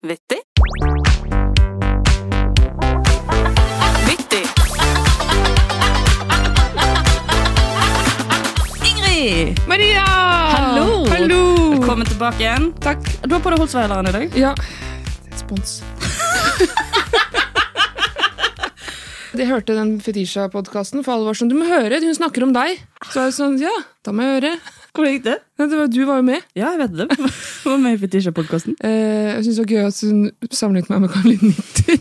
Vittig. Vittig. Ingrid! Maria! Hallo! Hallo! Velkommen tilbake igjen. Takk. Du har på deg Holsveileren i dag. Ja. Spons. Jeg hørte den Fetisha-podkasten, for alle var sånn Du må høre, hun snakker om deg. Så er var sånn, ja, da må jeg høre. Hvordan gikk det? Ja, det var, du var jo med. Ja, jeg vet det. Du var med i Fetisha-podkasten. Eh, jeg syns det var gøy at hun sammenlignet meg med Caroline Nitter.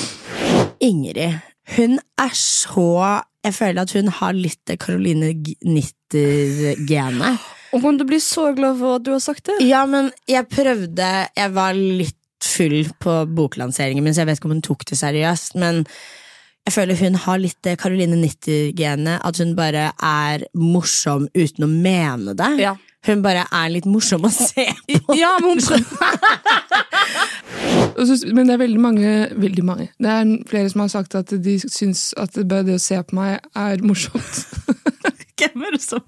Ingrid, hun er så Jeg føler at hun har litt det Caroline Nitter-genet. Og du blir bli så glad for at du har sagt det. Ja, men jeg prøvde Jeg var litt full på boklanseringen min, så jeg vet ikke om hun tok det seriøst, men jeg føler hun har litt det Caroline Nitter-genet. At hun bare er morsom uten å mene det. Ja. Hun bare er litt morsom å se på. Ja, men hun Men det er veldig mange Veldig mange. Det er flere som har sagt at de syns at bare det å se på meg er morsomt. Hvem er det som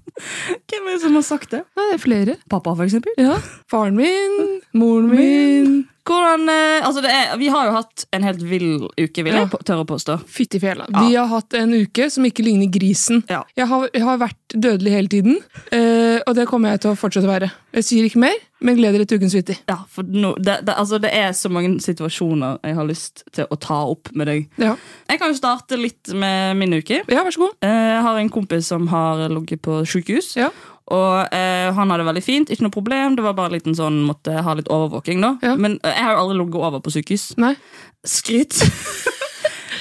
Hvem er det som har sagt det? Nei, det er flere. Pappa, for eksempel. Ja. Faren min, moren min Hvordan, eh, altså det er, Vi har jo hatt en helt vill uke, vil jeg Ja. tørre å påstå. Fytti fela. Vi har hatt en uke som ikke ligner grisen. Ja. Jeg, har, jeg har vært dødelig hele tiden, eh, og det kommer jeg til å fortsette å være. Jeg sier ikke mer, men gleder dere til ukens Vittig. Ja, for no, det, det, altså det er så mange situasjoner jeg har lyst til å ta opp med deg. Ja. Jeg kan jo starte litt med min uke. ja, vær så god. Eh, Jeg har en kompis som har ligget på sykehus. Ja. Og eh, han hadde det veldig fint, ikke noe problem. Det var bare litt en sånn, måtte ha litt overvåking. da Ja. Men eh, jeg har jo aldri ligget over på sykehus. Nei. Skryt.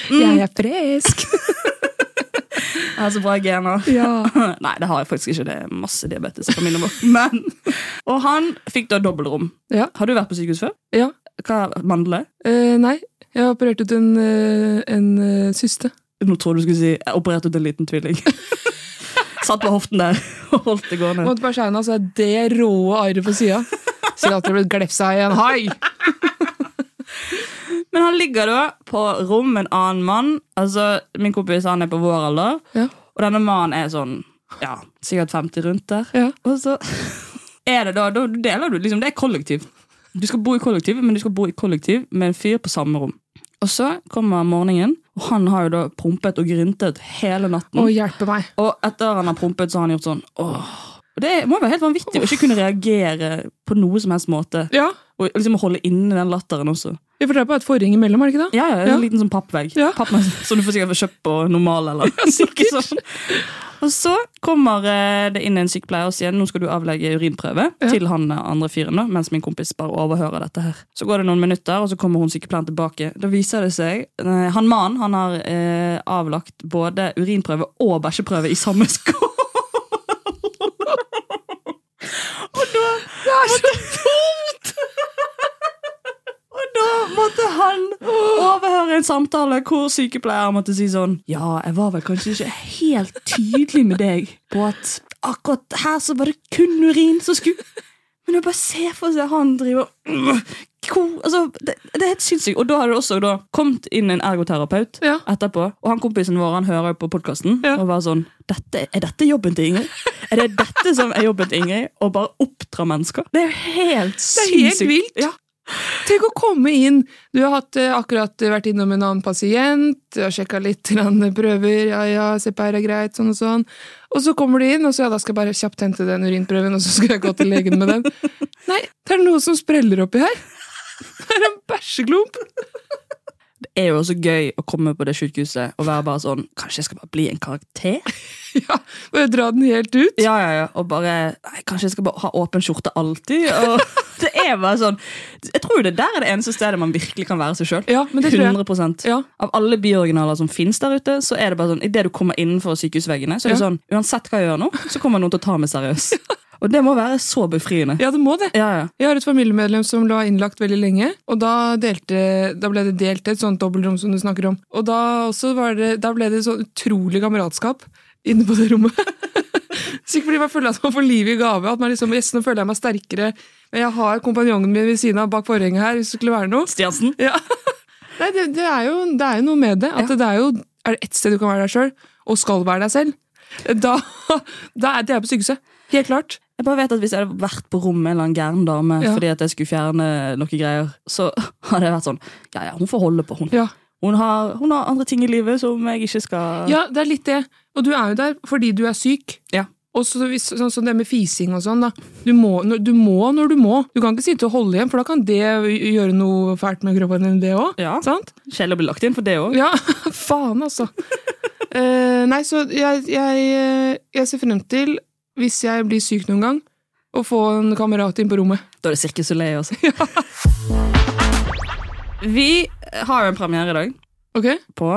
Jeg er frisk. Jeg har så bra gener. Ja. Nei, det har jeg faktisk ikke. Det er masse diabetes i familien vår. Men, og han fikk da dobbeltrom. Ja. Har du vært på sykehus før? ja. Hva, Mandler? Eh, nei, jeg har operert ut en, en, en eh, syste. Nå tror du skulle si jeg opererte ut en liten tvilling. Satt på hoften der og holdt det gående. Mot Bersheina så er det rå arret på sida. At det ble glefsa i en hai. Men han ligger da på rom med en annen mann. Altså, Min kompis han er på vår alder, Ja. og denne mannen er sånn ja, sikkert 50 rundt der. Ja. Og så er det da, da deler du liksom, Det er kollektiv. Du skal bo i kollektiv, men du skal bo i kollektiv med en fyr på samme rom. Og så kommer morgenen, og han har jo da prompet og gryntet hele natten. Å, hjelpe meg. Og etter han har prompet, så har han gjort sånn åh. Det må være helt vanvittig å ikke kunne reagere på noe som helst måte. Ja, Og liksom holde inne den latteren også. For det er bare et forheng imellom, er det ikke det? Ja, ja, en Ja. liten sånn pappvegg. Ja. Papp, som du får sikkert kjøpt på normal. eller ikke sånn. Og så kommer eh, det inn en sykepleier og sier nå skal du avlegge urinprøve Ja. til han eh, andre fyren, da, mens min kompis bare overhører dette her. Så går det noen minutter, og så kommer hun sykepleieren tilbake. Da viser det seg Han mannen han har eh, avlagt både urinprøve og bæsjeprøve i samme skål. og da Det er så dumt! Da måtte han overhøre en samtale hvor sykepleier måtte si sånn Ja, jeg var vel kanskje ikke helt tydelig med deg på at akkurat her så var det kun urin som skulle Men jeg bare ser for seg han driver altså, det, det er helt sinnssykt. Og da har det også da kommet inn en ergoterapeut Ja. etterpå. Og han kompisen vår han hører på podkasten Ja. og var sånn dette, Er dette jobben til Ingrid? Er det dette som er jobben til Ingrid? Å bare oppdra mennesker? Det er jo helt Det er helt sinnssykt. vilt. Ja. Tenk å komme inn. Du har hatt, eh, akkurat vært innom en annen pasient, du har sjekka litt prøver, ja ja, CPR er greit, sånn og sånn. Og så kommer du inn, og så ja, da skal jeg bare kjapt hente den urinprøven, og så skal jeg gå til legen med den. Nei, det er noe som spreller oppi her. Det er en bæsjeklump. Er jo også gøy å komme på det sykehuset og være bare sånn Kanskje jeg skal bare bli en karakter? Ja, bare dra den helt ut. Ja, ja, ja. Og bare nei, Kanskje jeg skal bare ha åpen skjorte alltid? Og det er bare sånn Jeg tror det der er det eneste stedet man virkelig kan være seg sjøl. Ja, men det tror jeg. 100 Ja. Av alle bioriginaler som finnes der ute, så er det bare sånn idet du kommer innenfor sykehusveggene, så er det Ja. sånn Uansett hva jeg gjør nå, så kommer noen til å ta meg seriøst. Og det må være så befriende. Ja, det må det. Ja, ja. Jeg har et familiemedlem som lå innlagt veldig lenge, og da, delte, da ble det delt et sånt dobbeltrom som du snakker om. Og da, også var det, da ble det sånn utrolig kameratskap inne på det rommet. Sikkert fordi man føler at man får livet i gave. At man liksom, yes, nå føler jeg meg sterkere. Men jeg har kompanjongen min ved siden av bak forhenget her, hvis det skulle være noe. Stiansen? Ja. Nei, det, det, er jo, det er jo noe med det. At det er jo er det ett sted du kan være deg sjøl, og skal være deg selv, da, da er det på sykehuset. Helt klart. Jeg bare vet at Hvis jeg hadde vært på rommet med en eller annen gæren dame Ja. fordi at jeg skulle fjerne noe greier, så hadde jeg vært sånn Ja, ja, hun får holde på, hun. Ja. Hun har, hun har andre ting i livet som jeg ikke skal ja, det er litt det. Og du er jo der fordi du er syk. Ja. Og så sånn som det med fising og sånn, da. Du må, du må når du må. Du kan ikke sitte og holde igjen, for da kan det gjøre noe fælt med kroppen din, det òg. Ja. Sant? Kjell blir lagt inn for det òg. Ja, faen, altså. uh, nei, så jeg, jeg, eh, jeg ser frem til, hvis jeg blir syk noen gang, å få en kamerat inn på rommet. Da er det Circus Soleil også. Vi har jo en premiere i dag Ok? på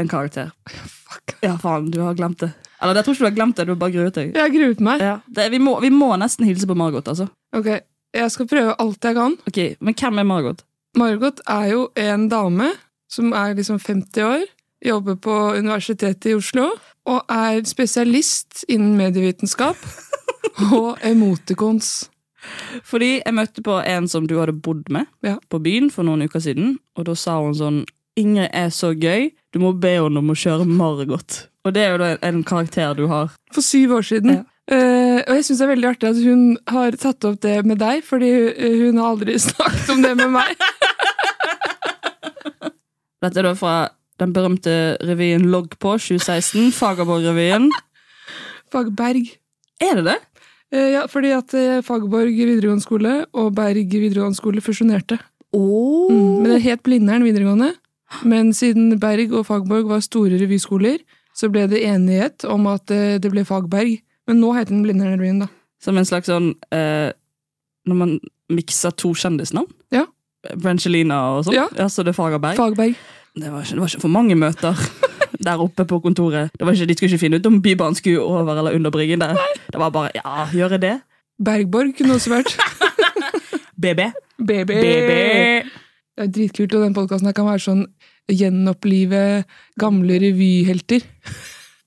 en karakter. Fuck. Ja, faen, du har glemt det. Eller jeg tror ikke du har glemt det, du har bare gruet deg. Jeg gruet meg. Ja. Det, vi, må, vi må nesten hilse på Margot, altså. Ok, jeg skal prøve alt jeg kan. Ok, Men hvem er Margot? Margot er jo en dame som er liksom 50 år, jobber på Universitetet i Oslo, og er spesialist innen medievitenskap og emotikons. Fordi jeg møtte på en som du hadde bodd med Ja. på byen for noen uker siden, og da sa hun sånn Ingrid er så gøy, du må be henne om å kjøre Margot. Og det er jo en, karakter du har. For syv år siden. Ja. Uh, og jeg syns det er veldig artig at hun har tatt opp det med deg, fordi hun, hun har aldri snakket om det med meg. Dette er da fra den berømte revyen Logg på 2016, Fagerborg-revyen. Fagberg. Er det det? Eh, ja, fordi at eh, Fagerborg videregående skole og Berg videregående skole fusjonerte. Oh. Mm, men det het Blindern videregående. Men siden Berg og Fagborg var store revyskoler, så ble det enighet om at eh, det ble Fagberg. Men nå heter den Blindern-revyen, da. Som en slags sånn eh, Når man mikser to kjendisnavn? Ja. Brangelina og sånn? Ja. så det er Fagerberg? Fagberg. Det, var ikke, det var ikke for mange møter der oppe på kontoret. Det var ikke, de skulle ikke finne ut om Bybanen skulle over eller under Bryggen der. Det var bare ja, gjøre det. Bergborg kunne også vært. BB. BB. BB. Det er dritkult, og den podkasten kan være sånn gjenopplive gamle revyhelter.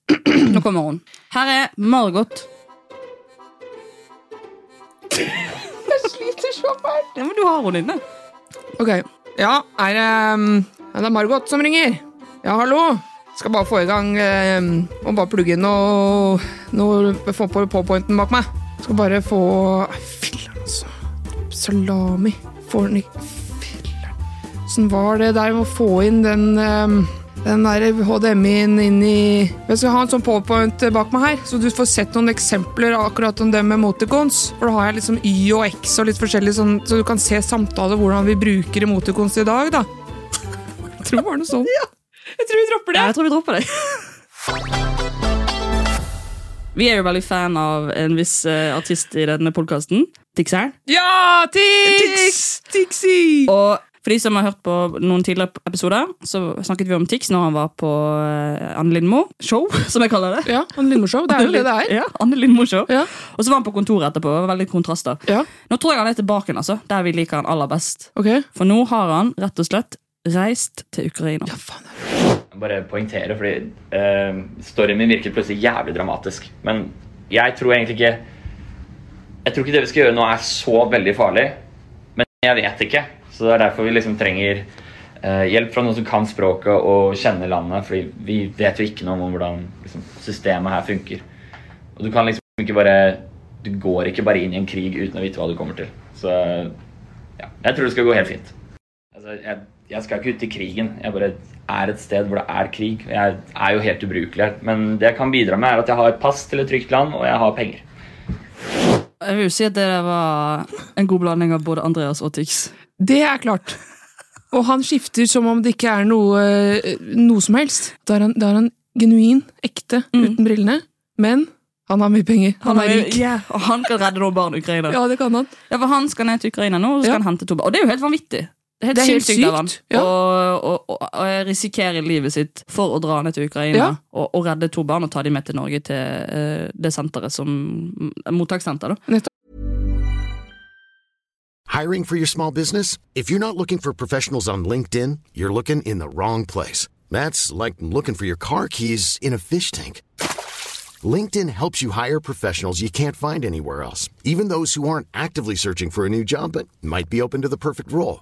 Nå kommer hun. Her er Margot. Jeg sliter så fælt. Ja, men du har henne inne. Ok. Ja, er det um, ja, Det er Margot som ringer. Ja, hallo. Skal bare få i gang eh, og bare plugge inn noe, noe Få på på-pointen bak meg. Skal bare få Filler'n, altså. Salami. Får den ikke Filler'n. Åssen var det der med å få inn den eh, den der HDMI-en inn i Jeg skal ha en sånn powerpoint bak meg her, så du får sett noen eksempler akkurat om det med emoticons. For da har jeg liksom Y og X og litt forskjellig, sånn, så du kan se samtale hvordan vi bruker emoticons i dag, da. Tror det var noe sånt. Jeg tror vi dropper det. Ja, jeg tror vi dropper det. Vi er jo veldig fan av en viss uh, artist i denne podkasten. Tixeren. Ja, Tix! Tixi! Og for de som har hørt på noen tidligere episoder, så snakket vi om Tix når han var på uh, Anne Lindmo show, som jeg kaller det. Ja, Anne Lindmo-show. Det er jo det det er. Ja, Anne Lindmo show. Ja. Og så var han på kontoret etterpå. Det var veldig kontraster. Ja, Nå tror jeg han er tilbake altså, der vi liker han aller best. ok. For nå har han rett og slett reist til Ukraina. Ja, faen. bare poengtere, fordi uh, storyen min virket plutselig jævlig dramatisk. Men jeg tror egentlig ikke Jeg tror ikke det vi skal gjøre nå, er så veldig farlig. Men jeg vet ikke. Så det er derfor vi liksom trenger uh, hjelp fra noen som kan språket og kjenner landet. Fordi vi vet jo ikke noe om hvordan liksom, systemet her funker. Og du kan liksom ikke bare Du går ikke bare inn i en krig uten å vite hva du kommer til. Så ja, jeg tror det skal gå helt fint. Altså, jeg, jeg skal ikke ut i krigen. Jeg bare er et sted hvor det er krig. Jeg er jo helt ubrukelig her. Men det jeg kan bidra med, er at jeg har et pass til et trygt land, og jeg har penger. Jeg vil jo si at det der var en god blanding av både Andreas og Tix. Det er klart. Og han skifter som om det ikke er noe, noe som helst. Da er han, da er han genuin, ekte, uten brillene. Men han har mye penger. Han, er rik. Ja, og han kan redde noen barn i Ukraina. Ja, det kan han. Ja, for Han skal ned til Ukraina nå, og så skal Ja. han hente to barn. Og det er jo helt vanvittig. Det helt, Det er helt sykt av han. sykt, ja. Å, å, og risikere livet sitt for å dra ned til Ukraina Ja. og, og redde to barn og ta dem med til Norge til uh, det senteret som Mottakssenter, da. Hiring for your small business? If you're not looking for professionals on LinkedIn, you're looking in the wrong place. That's like looking for your car keys in a fish tank. LinkedIn helps you hire professionals you can't find anywhere else, even those who aren't actively searching for a new job but might be open to the perfect role.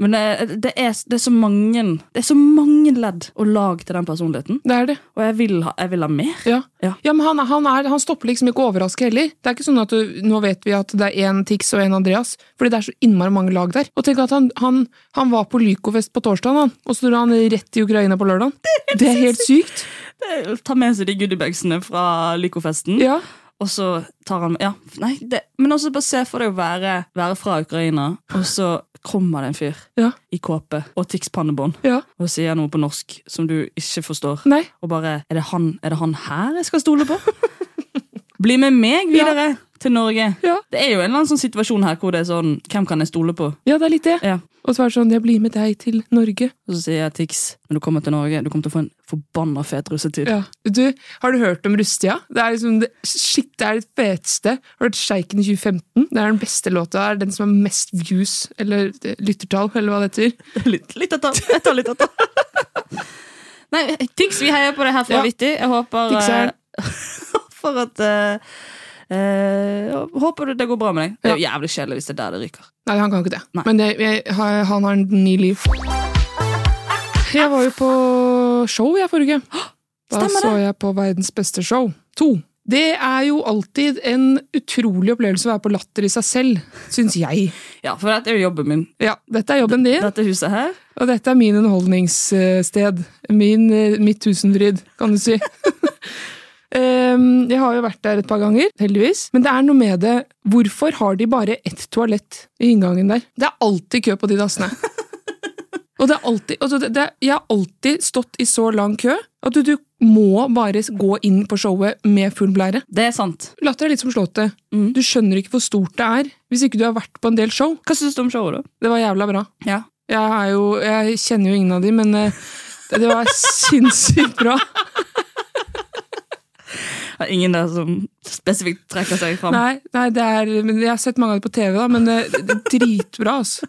Men det, det, er, det, er så mange, det er så mange ledd og lag til den personligheten. Det er det. Og jeg vil ha, jeg vil ha mer. Ja. Ja. Ja, men han, han, er, han stopper liksom ikke å overraske heller. Det er ikke sånn at du, Nå vet vi at det er én Tix og én Andreas, fordi det er så innmari mange lag der. Og tenk at han, han, han var på Lycofest på torsdag, og så dro han rett i Ukraina på lørdag. Det er helt sykt. Det- Ta med seg de goodiebagsene fra Lycofesten. Ja. Og så tar han Ja, nei, det, men også bare se for deg å være, være fra Ukraina, og så kommer det en fyr Ja. i kåpe og Tix pannebånd Ja. og sier noe på norsk som du ikke forstår. Nei. Og bare Er det han, er det han her jeg skal stole på? Bli med meg videre til Norge. Ja. Det er jo en eller annen sånn situasjon her hvor det er sånn Hvem kan jeg stole på? Ja, det er litt det. Ja. Og så er det sånn Jeg blir med deg til Norge. Og så sier jeg Tix, når du kommer til Norge, du kommer til å få en forbanna fet russetid. Ja. Du, Har du hørt om Rustia? Det er liksom det, shit, det er det feteste. Har du hørt Sjeiken i 2015? Det er den beste låta. Det er den som har mest views, eller eh, lyttertall, eller hva det heter. Litt, litt. Jeg tar lyttertall. Nei, Tix, vi heier på her for Ja. Vittig. Jeg håper Tixeren. eh, For at eh, eh, Håper det går bra med deg. Det er jo jævlig kjedelig hvis det er der det ryker. Nei, han kan ikke det. Nei. Men det, jeg, han har en ny liv. Jeg var jo på show jeg forrige. Da så jeg på Verdens beste show. To. Det er jo alltid en utrolig opplevelse å være på Latter i seg selv, syns jeg. Ja, for dette er jo jobben min. Ja, Dette er jobben din, Dette huset her. og dette er min underholdningssted. Min, eh, mitt tusenfryd, kan du si. Ehm, jeg har jo vært der et par ganger, heldigvis. Men det er noe med det Hvorfor har de bare ett toalett i inngangen der? Det er alltid kø på de dassene. Og det er alltid, altså det, det, Jeg har alltid stått i så lang kø at du, du må bare gå inn på showet med full blære. Det er sant. Latter er litt som slåttet. Mm. Du skjønner ikke hvor stort det er hvis ikke du har vært på en del show. Hva syns du om showet, da? Det var jævla bra. Ja. Jeg, jo, jeg kjenner jo ingen av de, men eh, det, det var sinnssykt bra. Det er ingen der som spesifikt trekker seg fram. Nei, nei det er, men Jeg har sett mange av det på TV, da, men det, det er dritbra. Altså.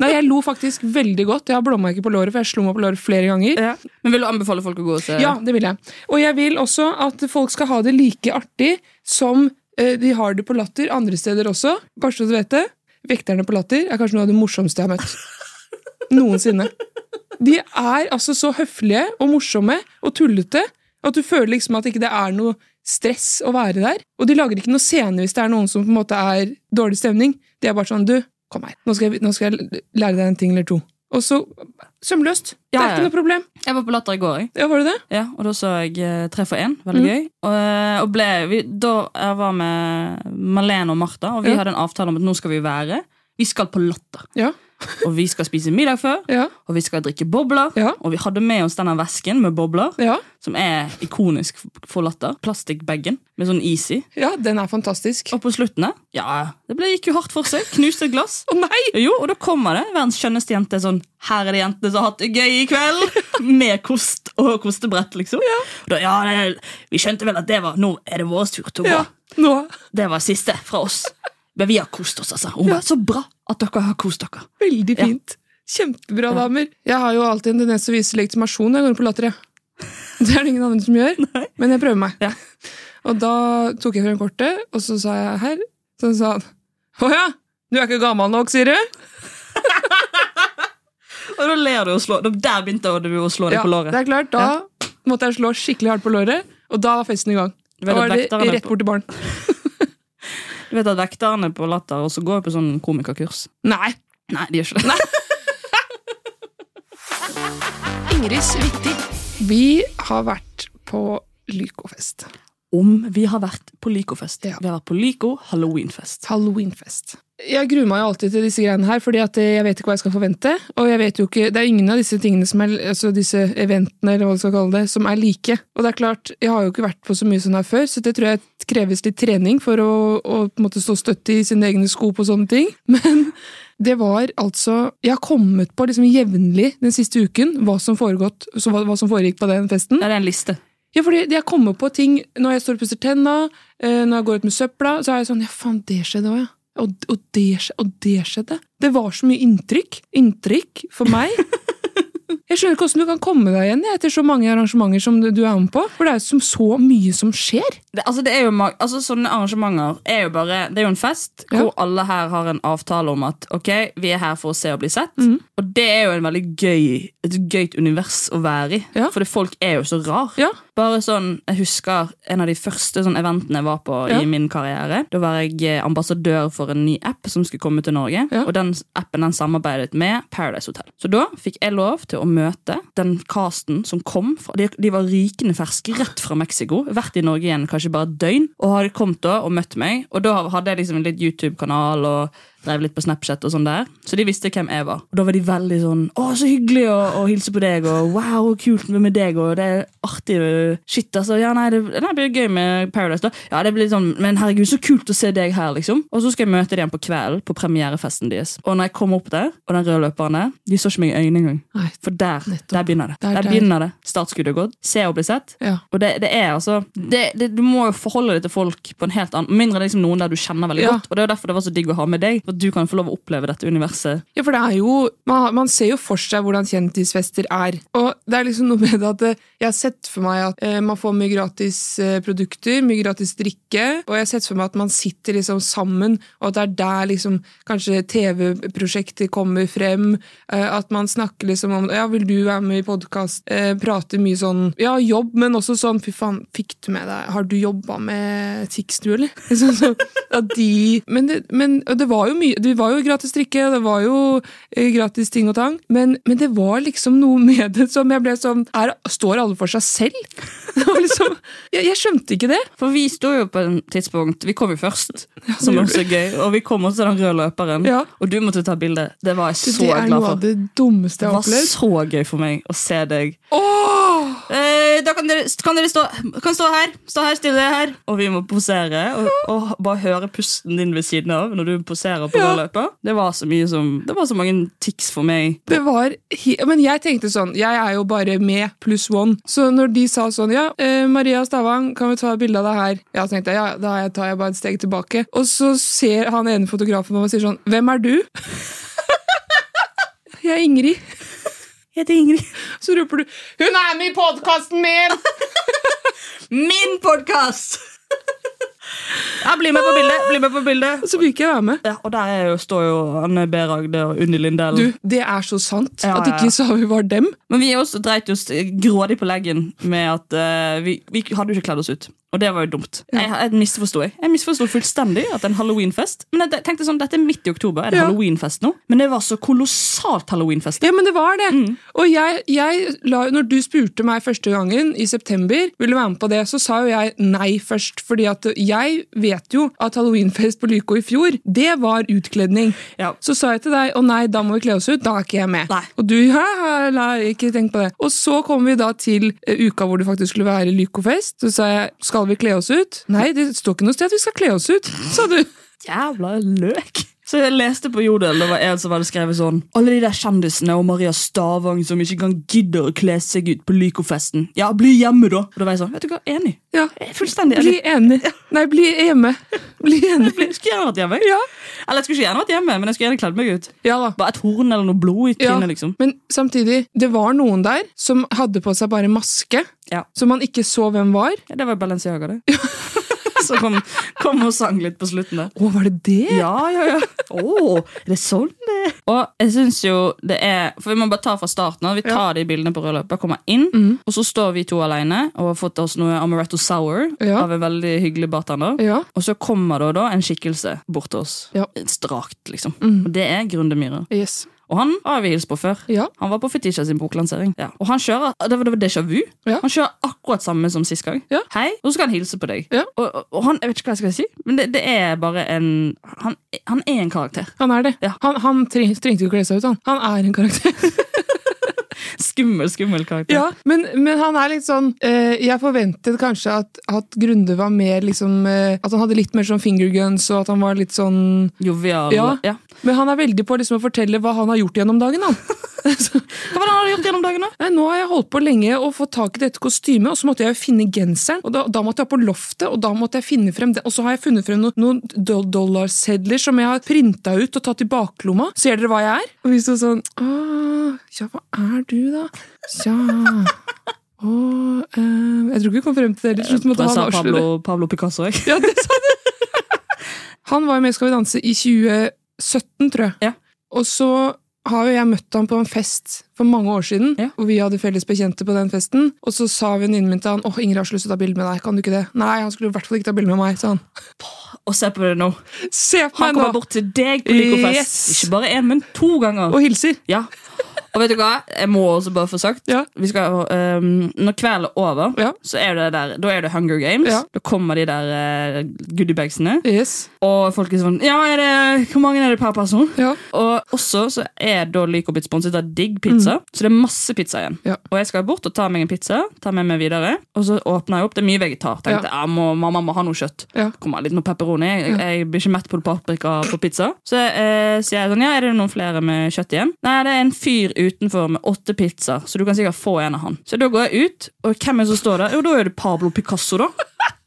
Nei, Jeg lo faktisk veldig godt. Jeg har blåmerker på låret, for jeg slo meg på låret flere ganger. Ja. Men vil du anbefale folk å gå og se? Ja, det vil jeg. Og jeg vil også at folk skal ha det like artig som eh, de har det på Latter andre steder også. Kanskje du vet det. Vekterne på Latter er kanskje noe av det morsomste jeg har møtt. Noensinne. De er altså så høflige og morsomme og tullete at du føler liksom at ikke det er noe stress å være der. Og de lager ikke noe scene hvis det er noen som på en måte er dårlig stemning. De er bare sånn Du, kom her. Nå skal jeg, nå skal jeg lære deg en ting eller to. Og så sømløst. Det er ikke noe problem. Jeg var på Latter i går. Jeg. Ja, var det det? Ja, og da så jeg eh, Tre for én. Veldig Mm. gøy. Og, eh, og ble, vi, da jeg var med Malene og Martha, og vi Ja. hadde en avtale om at nå skal vi være Vi skal på Latter. Ja. Og vi skal spise middag før, Ja. og vi skal drikke bobler. Ja. Og vi hadde med oss denne vesken med bobler, som er ikonisk for Latter. Plastikkbagen med sånn Easy. Ja, den er fantastisk. Og på slutten ja, det ble, gikk jo hardt for seg. Knuste et glass. oh, nei! Jo, og da kommer det verdens skjønneste jente sånn Her er det jentene som har hatt det gøy i kveld! Med kost og kostebrett, liksom. Da, ja, det, vi skjønte vel at det var Nå er det vår tur til å gå. Det var siste fra oss. Men vi har kost oss, altså. Hun Ja. bare, så bra at dere har kost dere. Veldig fint. Kjempebra, damer. Jeg har jo alltid en tendens til å vise legitimasjon når jeg går på Latter. Det er det ingen andre som gjør, men jeg prøver meg. Ja. Og da tok jeg frem kortet, og så sa jeg her. Så sa han Å ja, du er ikke gammel nok, sier du? Og da ler du og slår. Der begynte du å slå deg Ja, på låret. det er klart. Da måtte jeg slå skikkelig hardt på låret, og da var festen i gang. Da var det rett bort til barn. Du vet at vekterne på Latter også går på sånn komikerkurs? Nei. Nei, de gjør ikke det. Ingrids vittig. Vi har vært på Lycofest. Om vi har vært på Lycofest. Ja. Vi har vært på Lyco halloweenfest. Halloweenfest. Jeg gruer meg jo alltid til disse greiene her, fordi at jeg vet ikke hva jeg skal forvente. Og jeg vet jo ikke, det er ingen av disse tingene som er, altså disse eventene eller hva du skal kalle det, som er like. Og det er klart, jeg har jo ikke vært på så mye sånn her før, så det tror jeg kreves litt trening for å, å på en måte stå støtt i sine egne sko på sånne ting. Men det var altså Jeg har kommet på liksom jevnlig den siste uken hva som, foregått, så hva, hva som foregikk på den festen. Det er en liste. Ja, fordi jeg kommer på ting når jeg står og pusser tenna, eh, når jeg går ut med søpla, så er jeg sånn Ja, faen, det skjedde òg, ja. Og, og, det, og det skjedde. Det var så mye inntrykk. Inntrykk for meg. Jeg skjønner ikke hvordan du kan komme deg igjen etter så mange arrangementer som du er med på. For det er jo så mye som skjer. Det, altså det er jo, altså Sånne arrangementer er jo bare Det er jo en fest Ja. hvor alle her har en avtale om at ok, vi er her for å se og bli sett. Mm. Og det er jo en veldig gøy et gøyt univers å være i. Ja. For folk er jo så rar. Ja. Bare sånn, Jeg husker en av de første sånn eventene jeg var på Ja. i min karriere. Da var jeg eh, ambassadør for en ny app som skulle komme til Norge. Ja. Og den appen den samarbeidet med Paradise Hotel. Så da fikk jeg lov til å møte den casten som kom. Fra, de, de var rykende ferske rett fra Mexico. Vært i Norge igjen kanskje bare et døgn. Og hadde kommet da og møtt meg. Og da hadde jeg liksom en litt YouTube-kanal og drev litt på Snapchat og sånn der. Så de visste hvem jeg var. Og da var de veldig sånn Å, så hyggelig å, å hilse på deg, og wow, kult med deg, og det er artig. Shit, altså. Ja, nei, det, det blir gøy med Paradise, da. Ja, det blir sånn, Men herregud, så kult å se deg her, liksom. Og så skal jeg møte dem på kvelden, på premierefesten deres. Og når jeg kom opp der, og den røde løperen der, de så ikke meg i øynene engang. For der, der begynner det. Der- Der, der. begynner det. Startskuddet er gått. Se og bli sett. Ja. Og det, det er altså det, Du må jo forholde deg til folk på en helt annen Mindre liksom noen der du kjenner veldig Ja. godt. Og det er derfor det var så digg å ha med deg. For at du kan få lov å oppleve dette universet. Ja, for det er jo Man, man ser jo for seg hvordan kjendisfester er. Og det er liksom noe med at eh, jeg har sett for meg at eh, man får mye gratis eh, produkter, mye gratis drikke, og jeg har sett for meg at man sitter liksom sammen, og at det er der liksom kanskje TV-prosjekter kommer frem, eh, at man snakker liksom om Ja, vil du være med i podkast? Eh, prater mye sånn Ja, jobb, men også sånn Fy faen, fikk du med deg Har du jobba med Tix, du, eller? Sånn, så, at de Men, det, men det var jo mye Det var jo gratis drikke, det var jo eh, gratis ting og tang, men, men det var liksom noe med det som jeg ble sånn er, Står alle for seg selv? Det var liksom, jeg, jeg skjønte ikke det. For vi sto jo på en tidspunkt Vi kom jo først, som også er gøy. Og vi kom også til den røde løperen. Ja. Og du måtte ta bilde. Det var jeg så det er glad noe av for. det dummeste jeg har var så gøy for meg å se deg. Åh! Eh, da kan dere, kan dere stå, kan stå her. Stå her stille her. Og vi må posere. Og, og bare høre pusten din ved siden av når du poserer på Ja. Det var så mye som Det var så mange tics for meg. Det var Men jeg tenkte sånn, jeg er jo bare med pluss one. Så når de sa sånn, ja, eh, Maria Stavang, kan vi ta bilde av deg her? Ja, tenkte jeg, ja, da tar jeg bare et steg tilbake. Og så ser han ene fotografen på meg og sier sånn, hvem er du? jeg er Ingrid. Jeg heter Ingrid. Så roper du, hun er med i podkasten min! Min podkast! Ja, bli med på bildet. Bli med på bildet. Så vil ikke jeg være med. Ja, og der er jo, står jo Anne B. Ragde og Unni Lindell. Du, det er så sant Ja, at ikke sa vi var dem. Men vi også dreit oss grådig på leggen med at uh, vi, vi hadde jo ikke kledd oss ut. Og det var jo dumt. Jeg, jeg misforsto jeg. Jeg misforsto fullstendig at det er en halloweenfest. Men jeg tenkte sånn, dette er midt i oktober. Er det Ja. halloweenfest nå? Men det var så kolossalt halloweenfest. Ja, men det var det. Og jeg, jeg la, når du spurte meg første gangen i september, vil du være med på det, så sa jo jeg nei først. fordi at jeg vet jo at halloweenfest på Lyko i fjor, det var utkledning. Ja. Så sa jeg til deg å nei, da må vi kle oss ut. Da er ikke jeg med. Nei. Og du ja, ja, la, ikke tenk på det. Og så kom vi da til eh, uka hvor det faktisk skulle være Lykofest. Så sa jeg skal vi kle oss ut? Nei, det står ikke noe sted at vi skal kle oss ut, sa du. Jævla løk. Så jeg leste på Jodel, det var en som hadde skrevet sånn Alle de der kjendisene og Maria Stavang som ikke kan gidde å kle seg ut på Lykofesten. Ja, bli hjemme, da. Og da var jeg sånn, vet du hva, enig. Ja. Fullstendig Bli enig. enig. Nei, bli hjemme. Bli enig. Jeg skulle gjerne vært hjemme. Ja. Eller jeg skulle ikke gjerne vært hjemme, men jeg skulle gjerne kledd meg ut. Ja da. Bare et horn eller noe blod i Ja, trynet, liksom. Men samtidig, det var noen der som hadde på seg bare maske, Ja. så man ikke så hvem var. Ja, det var Balenciaga, det. Så kom, kom og sang litt på slutten der. Å, var det det? Ja, ja, ja. Å, er det sånn det Og jeg syns jo det er For vi må bare ta fra starten av. Vi tar de bildene på rød løper, kommer inn, og så står vi to alene og har fått oss noe Amaretto Sour Ja. av en veldig hyggelig bartender. Ja. Og så kommer det da en skikkelse bort til oss. Ja. Strakt, liksom. Og det er Grunde Myhre. Yes. Og han har vi hilst på før. Ja. Han var på Fetisha sin boklansering. Ja. Og han kjører det var, det var déjà vu. Ja. Han kjører akkurat samme som sist gang. Ja. Hei, så skal han hilse på deg. Ja. Og, og, og han, jeg vet ikke hva jeg skal si, men det, det er bare en Han, han er en karakter. Han er det. Ja. Han, han treng, trengte ikke å kle seg ut, han. Han er en karakter. Skummel, skummel karakter. Ja, men, men han er litt sånn eh, Jeg forventet kanskje at, at Grunde var mer liksom eh, At han hadde litt mer sånn fingerguns, og at han var litt sånn Jovial. Ja. Ja. Men han er veldig på liksom å fortelle hva han har gjort gjennom dagen. Han. Så, Hva har du gjort gjennom dagen, da? nei, nå har jeg holdt på lenge å få tak i dette kostymet, og så måtte jeg finne genseren. Og da, da måtte jeg på loftet, og da måtte jeg finne frem det. Og så har jeg funnet frem noen, noen dollarsedler som jeg har printa ut og tatt i baklomma. Ser dere hva jeg er? Og vi sto sånn Åh, ja, hva er du, da? Ja Åh, eh, Jeg tror ikke vi kom frem til det. Til slutt måtte sa. Pablo, Pablo Picasso, jeg. Ja, det sa du! Han var jo med i Skal vi danse i 2017, tror jeg. Ja. Og så har jo jeg møtt ham på en fest for mange år siden, Ja. og vi hadde felles bekjente på den festen. Og så sa venninnen min til han åh, Ingrid har lyst til å ta bilde med deg, kan du ikke det? Nei, han skulle i hvert fall ikke ta bilde med meg, sa han. Og se på det nå. Se på Han meg kommer bort til deg på Lycofest. Yes. Ikke bare én, men to ganger. Og hilser. Ja. Og vet du hva? Jeg må også bare få sagt Ja. vi skal, um, Når kvelden er over, Ja. så er det der, da er det Hunger Games. Ja. Da kommer de der uh, goodiebagsene. Yes. Og folk er sånn Ja, er det, hvor mange er det per person? Ja. Og også så er da Lyco blitt sponset av Digg Pizza, så det er masse pizza igjen. Mm. Og jeg skal bort og ta meg en pizza, ta med meg videre, og så åpner jeg opp. Det er mye vegetar. Tenkte Ja. jeg, må, mamma må ha noe kjøtt. Kommer litt noe pepperoni. Jeg, jeg blir ikke mett på paprika på pizza. Så uh, sier jeg sånn, ja, er det noen flere med kjøtt igjen? Nei, det er en fyr utenfor med åtte pizzaer, så du kan sikkert få en av han. Så da går jeg ut, og hvem er det som står der? Jo, da er det Pablo Picasso, da.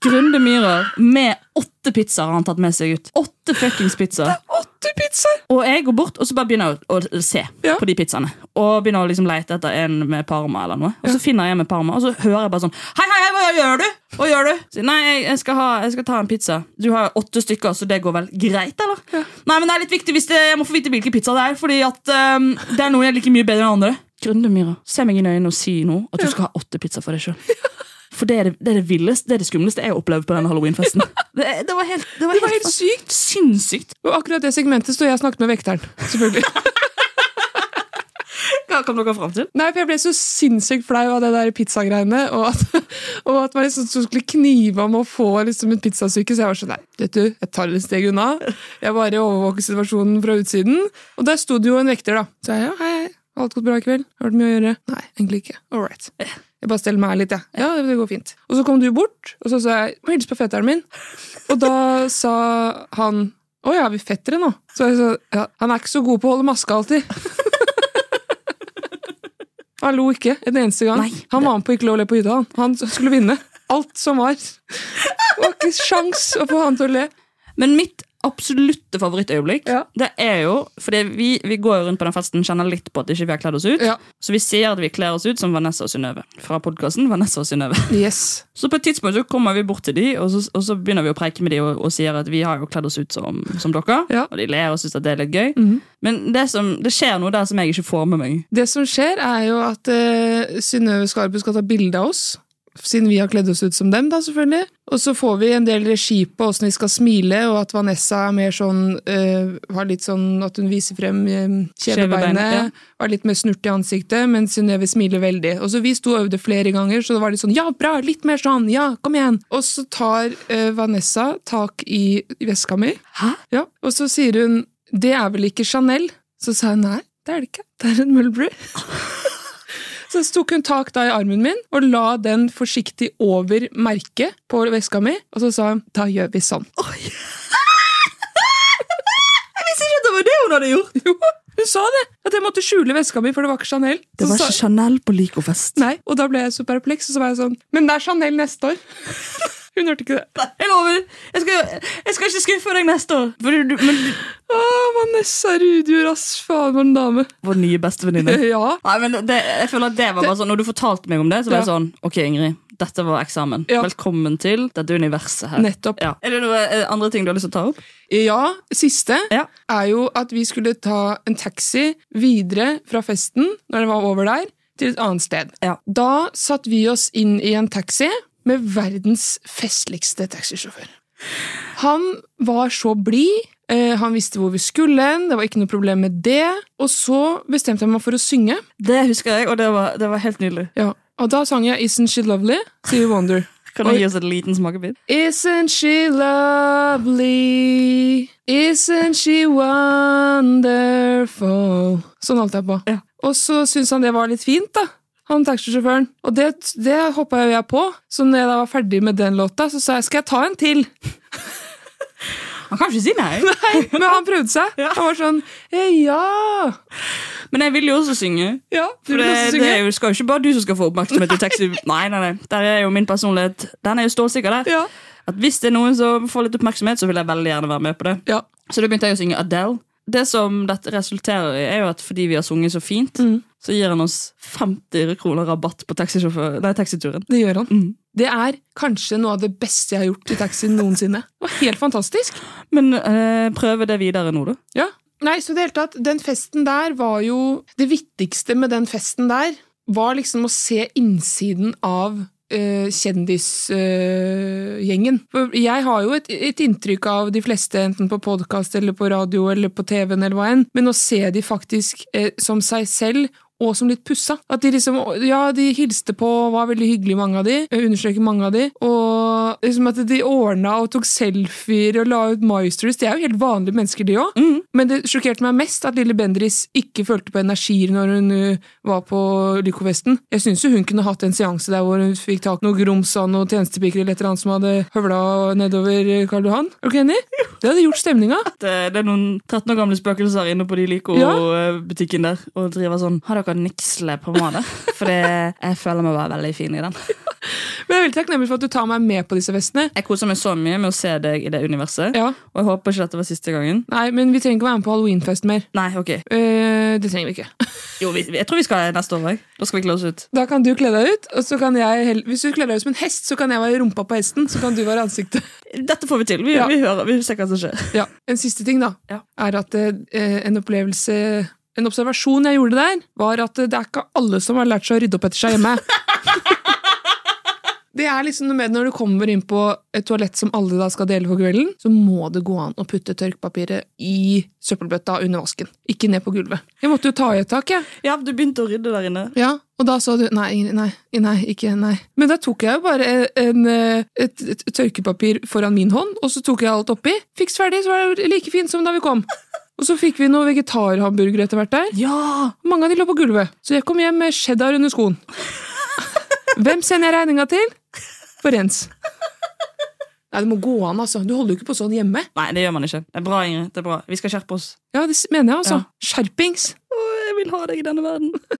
Grunde Myhrer med åtte pizzaer har han tatt med seg ut. Åtte fuckings pizzaer. Åtte pizzaer! Og jeg går bort og så bare begynner å, å se Ja. på de pizzaene. Og begynner å liksom lete etter en med parma. eller noe Og så finner jeg en med parma, og så hører jeg bare sånn Hei, hei, hei, hva gjør du? Hva gjør du? Så, Nei, jeg, jeg, skal ha, jeg skal ta en pizza. Du har åtte stykker, så det går vel greit, eller? Nei, men det er litt viktig det, jeg må få vite hvilken pizza det er, fordi at um, det er noe jeg liker mye bedre enn andre. Grunde Myhra, se meg i øynene og si nå at du skal ha åtte pizzaer for deg sjøl. For det er det, det er det villeste, det er det skumleste jeg har opplevd på denne halloweenfesten. Det, det var helt, det var Det var helt, helt sykt! sinnssykt. Og akkurat det segmentet står jeg og snakket med vekteren. Selvfølgelig. Hva kom dere fram til? Nei, for Jeg ble så sinnssykt flau av det der pizzagreiene, og at, og at man liksom skulle knive om å få liksom et pizzasyke. Så jeg var sånn, nei, vet du, jeg tar et steg unna. Jeg bare overvåker situasjonen fra utsiden. Og der sto det jo en vekter, da. Så jeg, ja, hei, hei, alt gått bra i kveld? Har du vært mye å gjøre? Nei, egentlig ikke. All right. Jeg bare steller meg litt, jeg. Ja, det går fint. Og så kom du bort, og så sa jeg, må hilse på fetteren min. Og da sa han, å ja, er vi fettere nå? Så jeg sa, ja, han er ikke så god på å holde maske alltid. Han lo ikke en eneste gang. Nei, han var med på Ikke lov å le på hytta. Han. han skulle vinne alt som var. Det var ikke sjans å få han til å le. Men mitt absolutte favorittøyeblikk Ja. Det er jo Fordi vi, vi går rundt på den festen kjenner litt på at ikke vi har kledd oss ut. Ja. Så vi sier at vi kler oss ut som Vanessa og Synnøve. Fra podkasten Vanessa og Synnøve. Yes. Så på et tidspunkt så kommer vi bort til de Og så, og så begynner vi å preike med de og, og sier at vi har jo kledd oss ut som, som dere. Ja. Og de ler og syns det er litt gøy. Mhm. Men det, som, det skjer noe der som jeg ikke får med meg. Det som skjer, er jo at uh, Synnøve Skarpe skal ta bilde av oss. Siden vi har kledd oss ut som dem, da, selvfølgelig. Og så får vi en del regi på åssen vi skal smile, og at Vanessa er mer sånn øh, Har litt sånn at hun viser frem uh, Kjevebeinet, ja. Er litt mer snurt i ansiktet, mens Synnøve smiler veldig. Og så Vi sto og øvde flere ganger, så det var litt sånn Ja, bra! Litt mer sånn! Ja, kom igjen! Og så tar øh, Vanessa tak i veska mi, Hæ? ja, og så sier hun Det er vel ikke Chanel? Så sa jeg nei, det er det ikke. Det er en Mulberry. Så tok hun tak da i armen min og la den forsiktig over merket på veska mi, og så sa hun da gjør vi sånn. Jeg visste ikke at det var det hun hadde gjort! Jo, hun sa det! At jeg måtte skjule veska mi, for det var ikke Chanel. Det var ikke Chanel på Lykofest. Nei, og da ble jeg så perpleks, og så var jeg sånn Men det er Chanel neste år! Hun hørte ikke det. Jeg lover! Jeg skal, jeg skal ikke skuffe deg neste år. For du, men Å, Vanessa Rudjord, ass! Faen, for en dame. Vår nye bestevenninne. Ja. Nei, men det, jeg føler at det var bare sånn Når du fortalte meg om det, så var jeg Ja. sånn Ok, Ingrid, dette var eksamen. Ja. Velkommen til dette universet her. Nettopp. Ja. Er det noe eh, andre ting du har lyst til å ta opp? Ja, siste Ja. er jo at vi skulle ta en taxi videre fra festen, når det var over der, til et annet sted. Ja. Da satt vi oss inn i en taxi med verdens festligste taxisjåfør. Han var så blid, Eh, han visste hvor vi skulle hen, det var ikke noe problem med det. Og så bestemte jeg meg for å synge. Det husker jeg, og det var, det var helt nydelig. Ja, Og da sang jeg Isn't She Lovely? Stevie Wonder. Kan du gi oss en liten smakebit? Isn't she lovely? Isn't she wonderful? Sånn holdt jeg på. Ja. Og så syntes han det var litt fint, da. Han taxisjåføren. Og det, det hoppa jeg på. Så når jeg da var ferdig med den låta, så sa jeg skal jeg ta en til. Han kan ikke si nei. nei Men han prøvde seg. Han var sånn eh, ja. Men jeg vil jo også synge. Ja, du vil det, også det synge? er jo, skal jo ikke bare du som skal få oppmerksomhet i taxi. Nei, nei, nei. Der er jo min personlighet. Den er jo stålsikker der. Ja. At Hvis det er noen som får litt oppmerksomhet, så vil jeg veldig gjerne være med på det. Ja. Så da begynte jeg å synge Adele. Det som dette resulterer i, er jo at fordi vi har sunget så fint, Mm. Så gir han oss 50 kroner rabatt på nei, taxituren. Det gjør han. Mm. Det er kanskje noe av det beste jeg har gjort i taxi noensinne. Det var helt fantastisk. Men eh, prøve det videre nå, da. Ja. Nei, så det hele tatt, den festen der var jo Det viktigste med den festen der var liksom å se innsiden av uh, kjendisgjengen. Uh, jeg har jo et, et inntrykk av de fleste, enten på podkast eller på radio eller på TV-en eller hva enn, men å se de faktisk uh, som seg selv og som litt pussa. At de liksom, ja, de hilste på, var veldig hyggelige, mange av de. Understreker mange av de. Og liksom at de ordna og tok selfier og la ut Maestros. De er jo helt vanlige mennesker, de òg. Men det sjokkerte meg mest at lille Bendris ikke følte på energier når hun uh, var på Lyko-festen. Jeg syns jo hun kunne hatt en seanse der hvor hun fikk tak i noe grums av noen tjenestepiker eller et eller annet som hadde høvla nedover Karl Johan. Er du ikke enig? Det hadde gjort stemninga. Det, det er noen 13 år gamle spøkelser inne på de Lyco-butikken der og driver sånn Har dere niksle på måte. For jeg føler meg bare veldig fin i den. Men jeg er veldig takknemlig for at du tar meg med på disse festene. Jeg koser meg så mye med å se deg i det universet, Ja. og jeg håper ikke dette var siste gangen. Nei, men vi trenger ikke være med på halloweenfest mer. Nei, ok. Eh, det trenger vi ikke. Jo, vi, jeg tror vi skal neste år. òg. Da skal vi kle oss ut. Da kan du kle deg ut, og så kan jeg Hvis du kler deg ut som en hest, så kan jeg være rumpa på hesten, så kan du være ansiktet. Dette får vi til. Vi, Ja. vi hører, vi ser hva som skjer. Ja, En siste ting, da, Ja. er at eh, en opplevelse En observasjon jeg gjorde der, var at det er ikke alle som har lært seg å rydde opp etter seg hjemme. Det er liksom noe med Når du kommer inn på et toalett som alle da skal dele for kvelden, så må det gå an å putte tørkepapiret i søppelbøtta under vasken. Ikke ned på gulvet. Jeg måtte jo ta i et tak, jeg. Ja, du begynte å rydde der inne. Ja, og da sa du nei, nei, nei, ikke nei. Men da tok jeg jo bare en, eh, et, et tørkepapir foran min hånd, og så tok jeg alt oppi. Fiks ferdig, så var det like fint som da vi kom. Og så fikk vi noen vegetarhamburger etter hvert der. Ja! Mange av de lå på gulvet, så jeg kom hjem med cheddar under skoen. Hvem sender jeg regninga til? For Rens. Nei, det må gå an, altså. Du holder jo ikke på sånn hjemme. Nei, det gjør man ikke. Det er bra, Ingrid. Det er bra. Vi skal skjerpe oss. Ja, det mener jeg, altså. Ja. Skjerpings. Å, jeg vil ha deg i denne verden.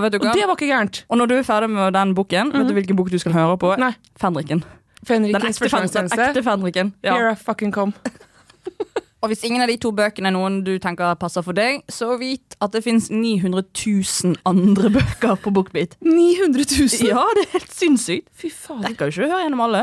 Og Og det var ikke gærent. Og når du er ferdig med den boken, vet du hvilken bok du skal høre på? Nei. Fenriken. Den ekte, fen den ekte Fenriken. Ja. Here I fucking come. Og hvis ingen av de to bøkene er noen du tenker passer for deg, så vit at det fins 900 000 andre bøker på Bookbeat. 900 000? Ja, det er helt sinnssykt. Fy faen. Rekker jo ikke å høre gjennom alle.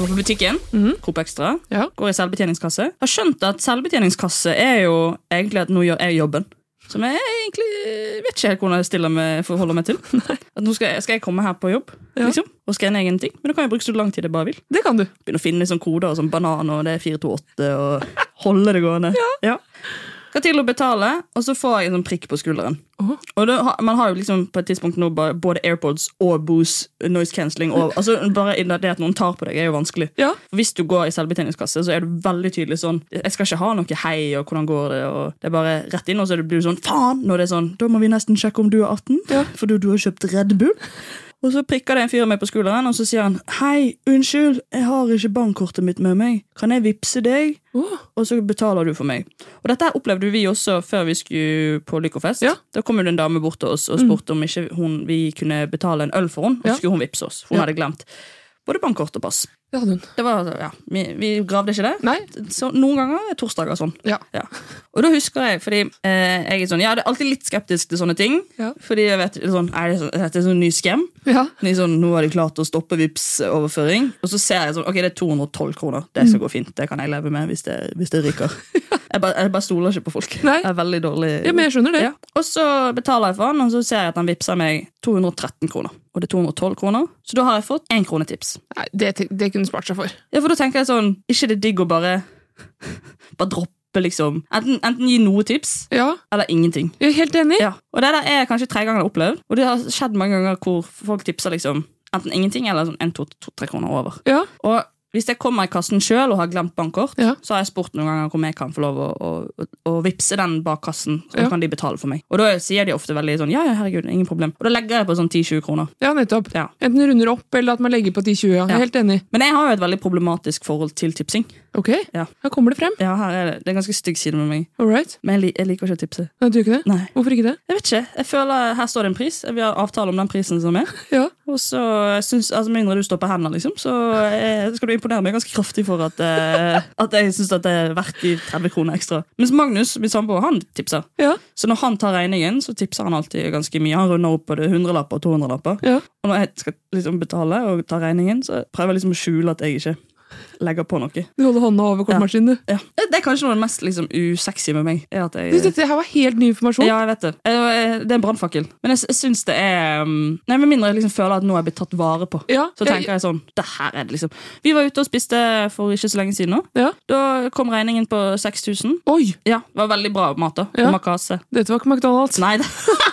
Går på butikken. Coop Extra. Ja. Går i selvbetjeningskasse. Har skjønt at selvbetjeningskasse er jo egentlig at nå gjør jeg jobben. Som jeg egentlig vet ikke helt hvordan jeg stiller meg forholder meg til. At nå skal jeg, skal jeg komme her på jobb Ja. liksom, og skanne egen ting. Men da kan jeg bruke så lang tid jeg bare vil. Det kan du. Begynne å finne liksom koder som banan og det er 428 og holde det gående. Ja. Ja. Skal til å betale, og så får jeg en sånn prikk på skulderen. Åh. Og da, Man har jo liksom på et tidspunkt nå både AirPods og Bose noise cancelling. Og, altså, bare det at noen tar på deg, er jo vanskelig. Ja. Hvis du går i selvbetjeningskasse, så er du veldig tydelig sånn Jeg skal ikke ha noe hei og hvordan går det, og det er bare rett inn, og så blir du sånn faen! Når det er sånn, da må vi nesten sjekke om du er 18, Ja. fordi du har kjøpt Red Bull. Og så prikker det en fyr meg på skulderen, og så sier han hei, unnskyld, jeg har ikke bankkortet mitt med meg. Kan jeg vippse deg? Oh. Og så betaler du for meg. Og dette her opplevde vi også før vi skulle på Lykkofest. Ja. Da kom jo en dame bort til oss og spurte om ikke hun, vi kunne betale en øl for henne. Og så skulle hun vippse oss. For hun Ja. hadde glemt både bankkort og pass. Det hadde hun. Det var, ja, vi, vi gravde ikke det. Nei. Så noen ganger er torsdager sånn. Ja. Og da husker jeg, fordi eh, jeg er sånn, jeg er alltid litt skeptisk til sånne ting. Ja. Fordi jeg vet, sånn, er det, dette er sånn ny skam. Ja. Sånn, nå har de klart å stoppe vips overføring Og så ser jeg sånn, ok, det er 212 kroner. Det skal gå fint. Det kan jeg leve med hvis det, hvis det ryker. Jeg bare, jeg bare stoler ikke på folk. Nei. Jeg er veldig dårlig. ja, men jeg skjønner det. Ja. Og så betaler jeg for han, og så ser jeg at han vippser meg 213 kroner. Og det er 212 kroner, så da har jeg fått én krone tips. Nei, det, det kunne spart seg for. Ja, for da tenker jeg sånn, ikke det digg å bare Bare droppe, liksom. Enten, enten gi noe tips, Ja, eller ingenting. jeg er helt enig. Ja, og det der er kanskje tre ganger opplevd. Og det har skjedd mange ganger hvor folk tipser liksom enten ingenting eller sånn en, to, to, tre kroner over. Ja. Og hvis jeg kommer i kassen sjøl og har glemt bankkort, Ja. så har jeg spurt noen ganger om jeg kan få lov å, å, å, vippse den bak kassen, så Ja. kan de betale for meg. Og da sier de ofte veldig sånn ja, ja, herregud, ingen problem. Og da legger jeg på sånn 10-20 kroner. Ja, nettopp. Ja. Enten runder opp, eller at man legger på 10-20. Ja. Jeg er helt enig. Men jeg har jo et veldig problematisk forhold til tipsing. Ok, Ja. her kommer det frem. Ja, her er det. det er en ganske stygg side med meg. All right. Men jeg, li jeg liker ikke å tipse. Nei, du gjør ikke det? Nei. Hvorfor ikke det? Jeg vet ikke. Jeg føler Her står det en pris. Vi har avtale om den prisen som er. Ja. Og så synes altså Med mindre du står på hendene, liksom, så eh, skal du imponere meg ganske kraftig for at, eh, at jeg syns det er verdt de 30 kroner ekstra. Mens Magnus, min samboer, han tipser. Ja. Så når han tar regningen, så tipser han alltid ganske mye. Han runder opp på det 100-lapper og 200-lapper. Ja. Og når jeg skal liksom betale og ta regningen, så prøver jeg liksom å skjule at jeg ikke legger på noe. Du holder hånda over kortmaskinen, du. Ja. Det er kanskje noe av det mest liksom, usexy med meg. Jeg, Du, Dette her var helt ny informasjon. ja, jeg vet det. Eh, Det er en brannfakkel. Men jeg, jeg syns det er um, Nei, Med mindre jeg liksom føler at nå er jeg blitt tatt vare på. Ja, Så tenker jeg sånn det her er det liksom Vi var ute og spiste for ikke så lenge siden. nå Ja. Da kom regningen på 6000. Oi, Ja, det var veldig bra mat. da Ja. Makase. dette var ikke McDonald's. Nei, det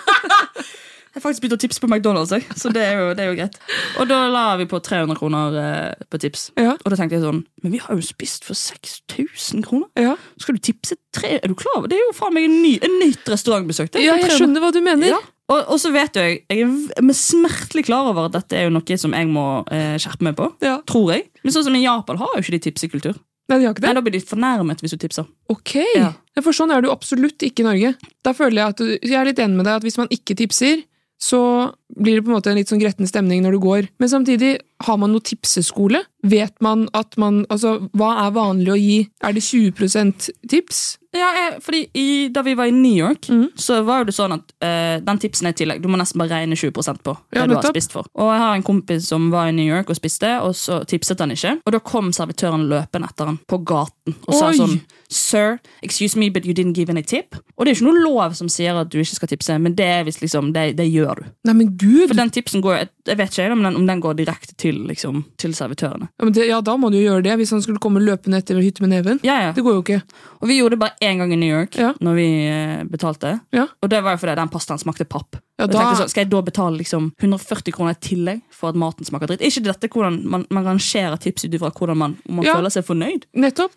Jeg har faktisk begynt å tipse på McDonald's, jeg. så det er, jo, det er jo greit. Og da la vi på 300 kroner eh, på tips. Ja. Og da tenkte jeg sånn Men vi har jo spist for 6000 kroner. Ja. Skal du tipse tre Er du klar over? Det er jo faen meg en ny, en nytt restaurantbesøk. Det ja, jeg skjønner hva du mener. Ja. Og, og så vet jeg Jeg er smertelig klar over at dette er jo noe som jeg må eh, skjerpe meg på. Tror jeg. Men sånn som i Japan har jo ikke de tipsekultur. Nei, de har ikke Nei, det? Da blir de fornærmet hvis du tipser. Ok, Ja. Ja, For sånn er det jo absolutt ikke i Norge. Da føler Jeg at du, jeg er litt enig med deg at hvis man ikke tipser, så blir det på en måte en litt sånn gretten stemning når du går. Men samtidig, har man noe tipseskole? Vet man at man Altså, hva er vanlig å gi? Er det 20% tips? Ja, jeg, fordi i, Da vi var i New York, mm. så var det sånn at uh, den tipsen er i tillegg. Du må nesten bare regne 20% på det Ja, du har spist for. Og jeg har en kompis som var i New York og spiste, og så tipset han ikke. Og da kom servitøren løpende etter han på gaten og sa sånn Sir, excuse me, but you didn't give any tip. Og det er ikke noe lov som sier at du ikke skal tipse, men det er hvis liksom, det, det gjør du. Nei, men gud! For den tipsen går, jeg, vet ikke om den, om den går direkte til, liksom, til servitørene. Ja, men det, ja, da må du jo gjøre det, hvis han skulle komme løpende etter hytte med neven. Ja, ja. Det går jo ikke. Og vi gjorde det bare én gang i New York når vi eh, betalte. Ja. Og det var jo fordi den pastaen smakte papp. Ja, jeg da- tenkte sånn, skal jeg da betale liksom 140 kroner i tillegg for at maten smaker dritt? Ikke dette hvordan man, man rangerer tips ut ifra hvordan man, om man Ja. føler seg fornøyd? Nettopp.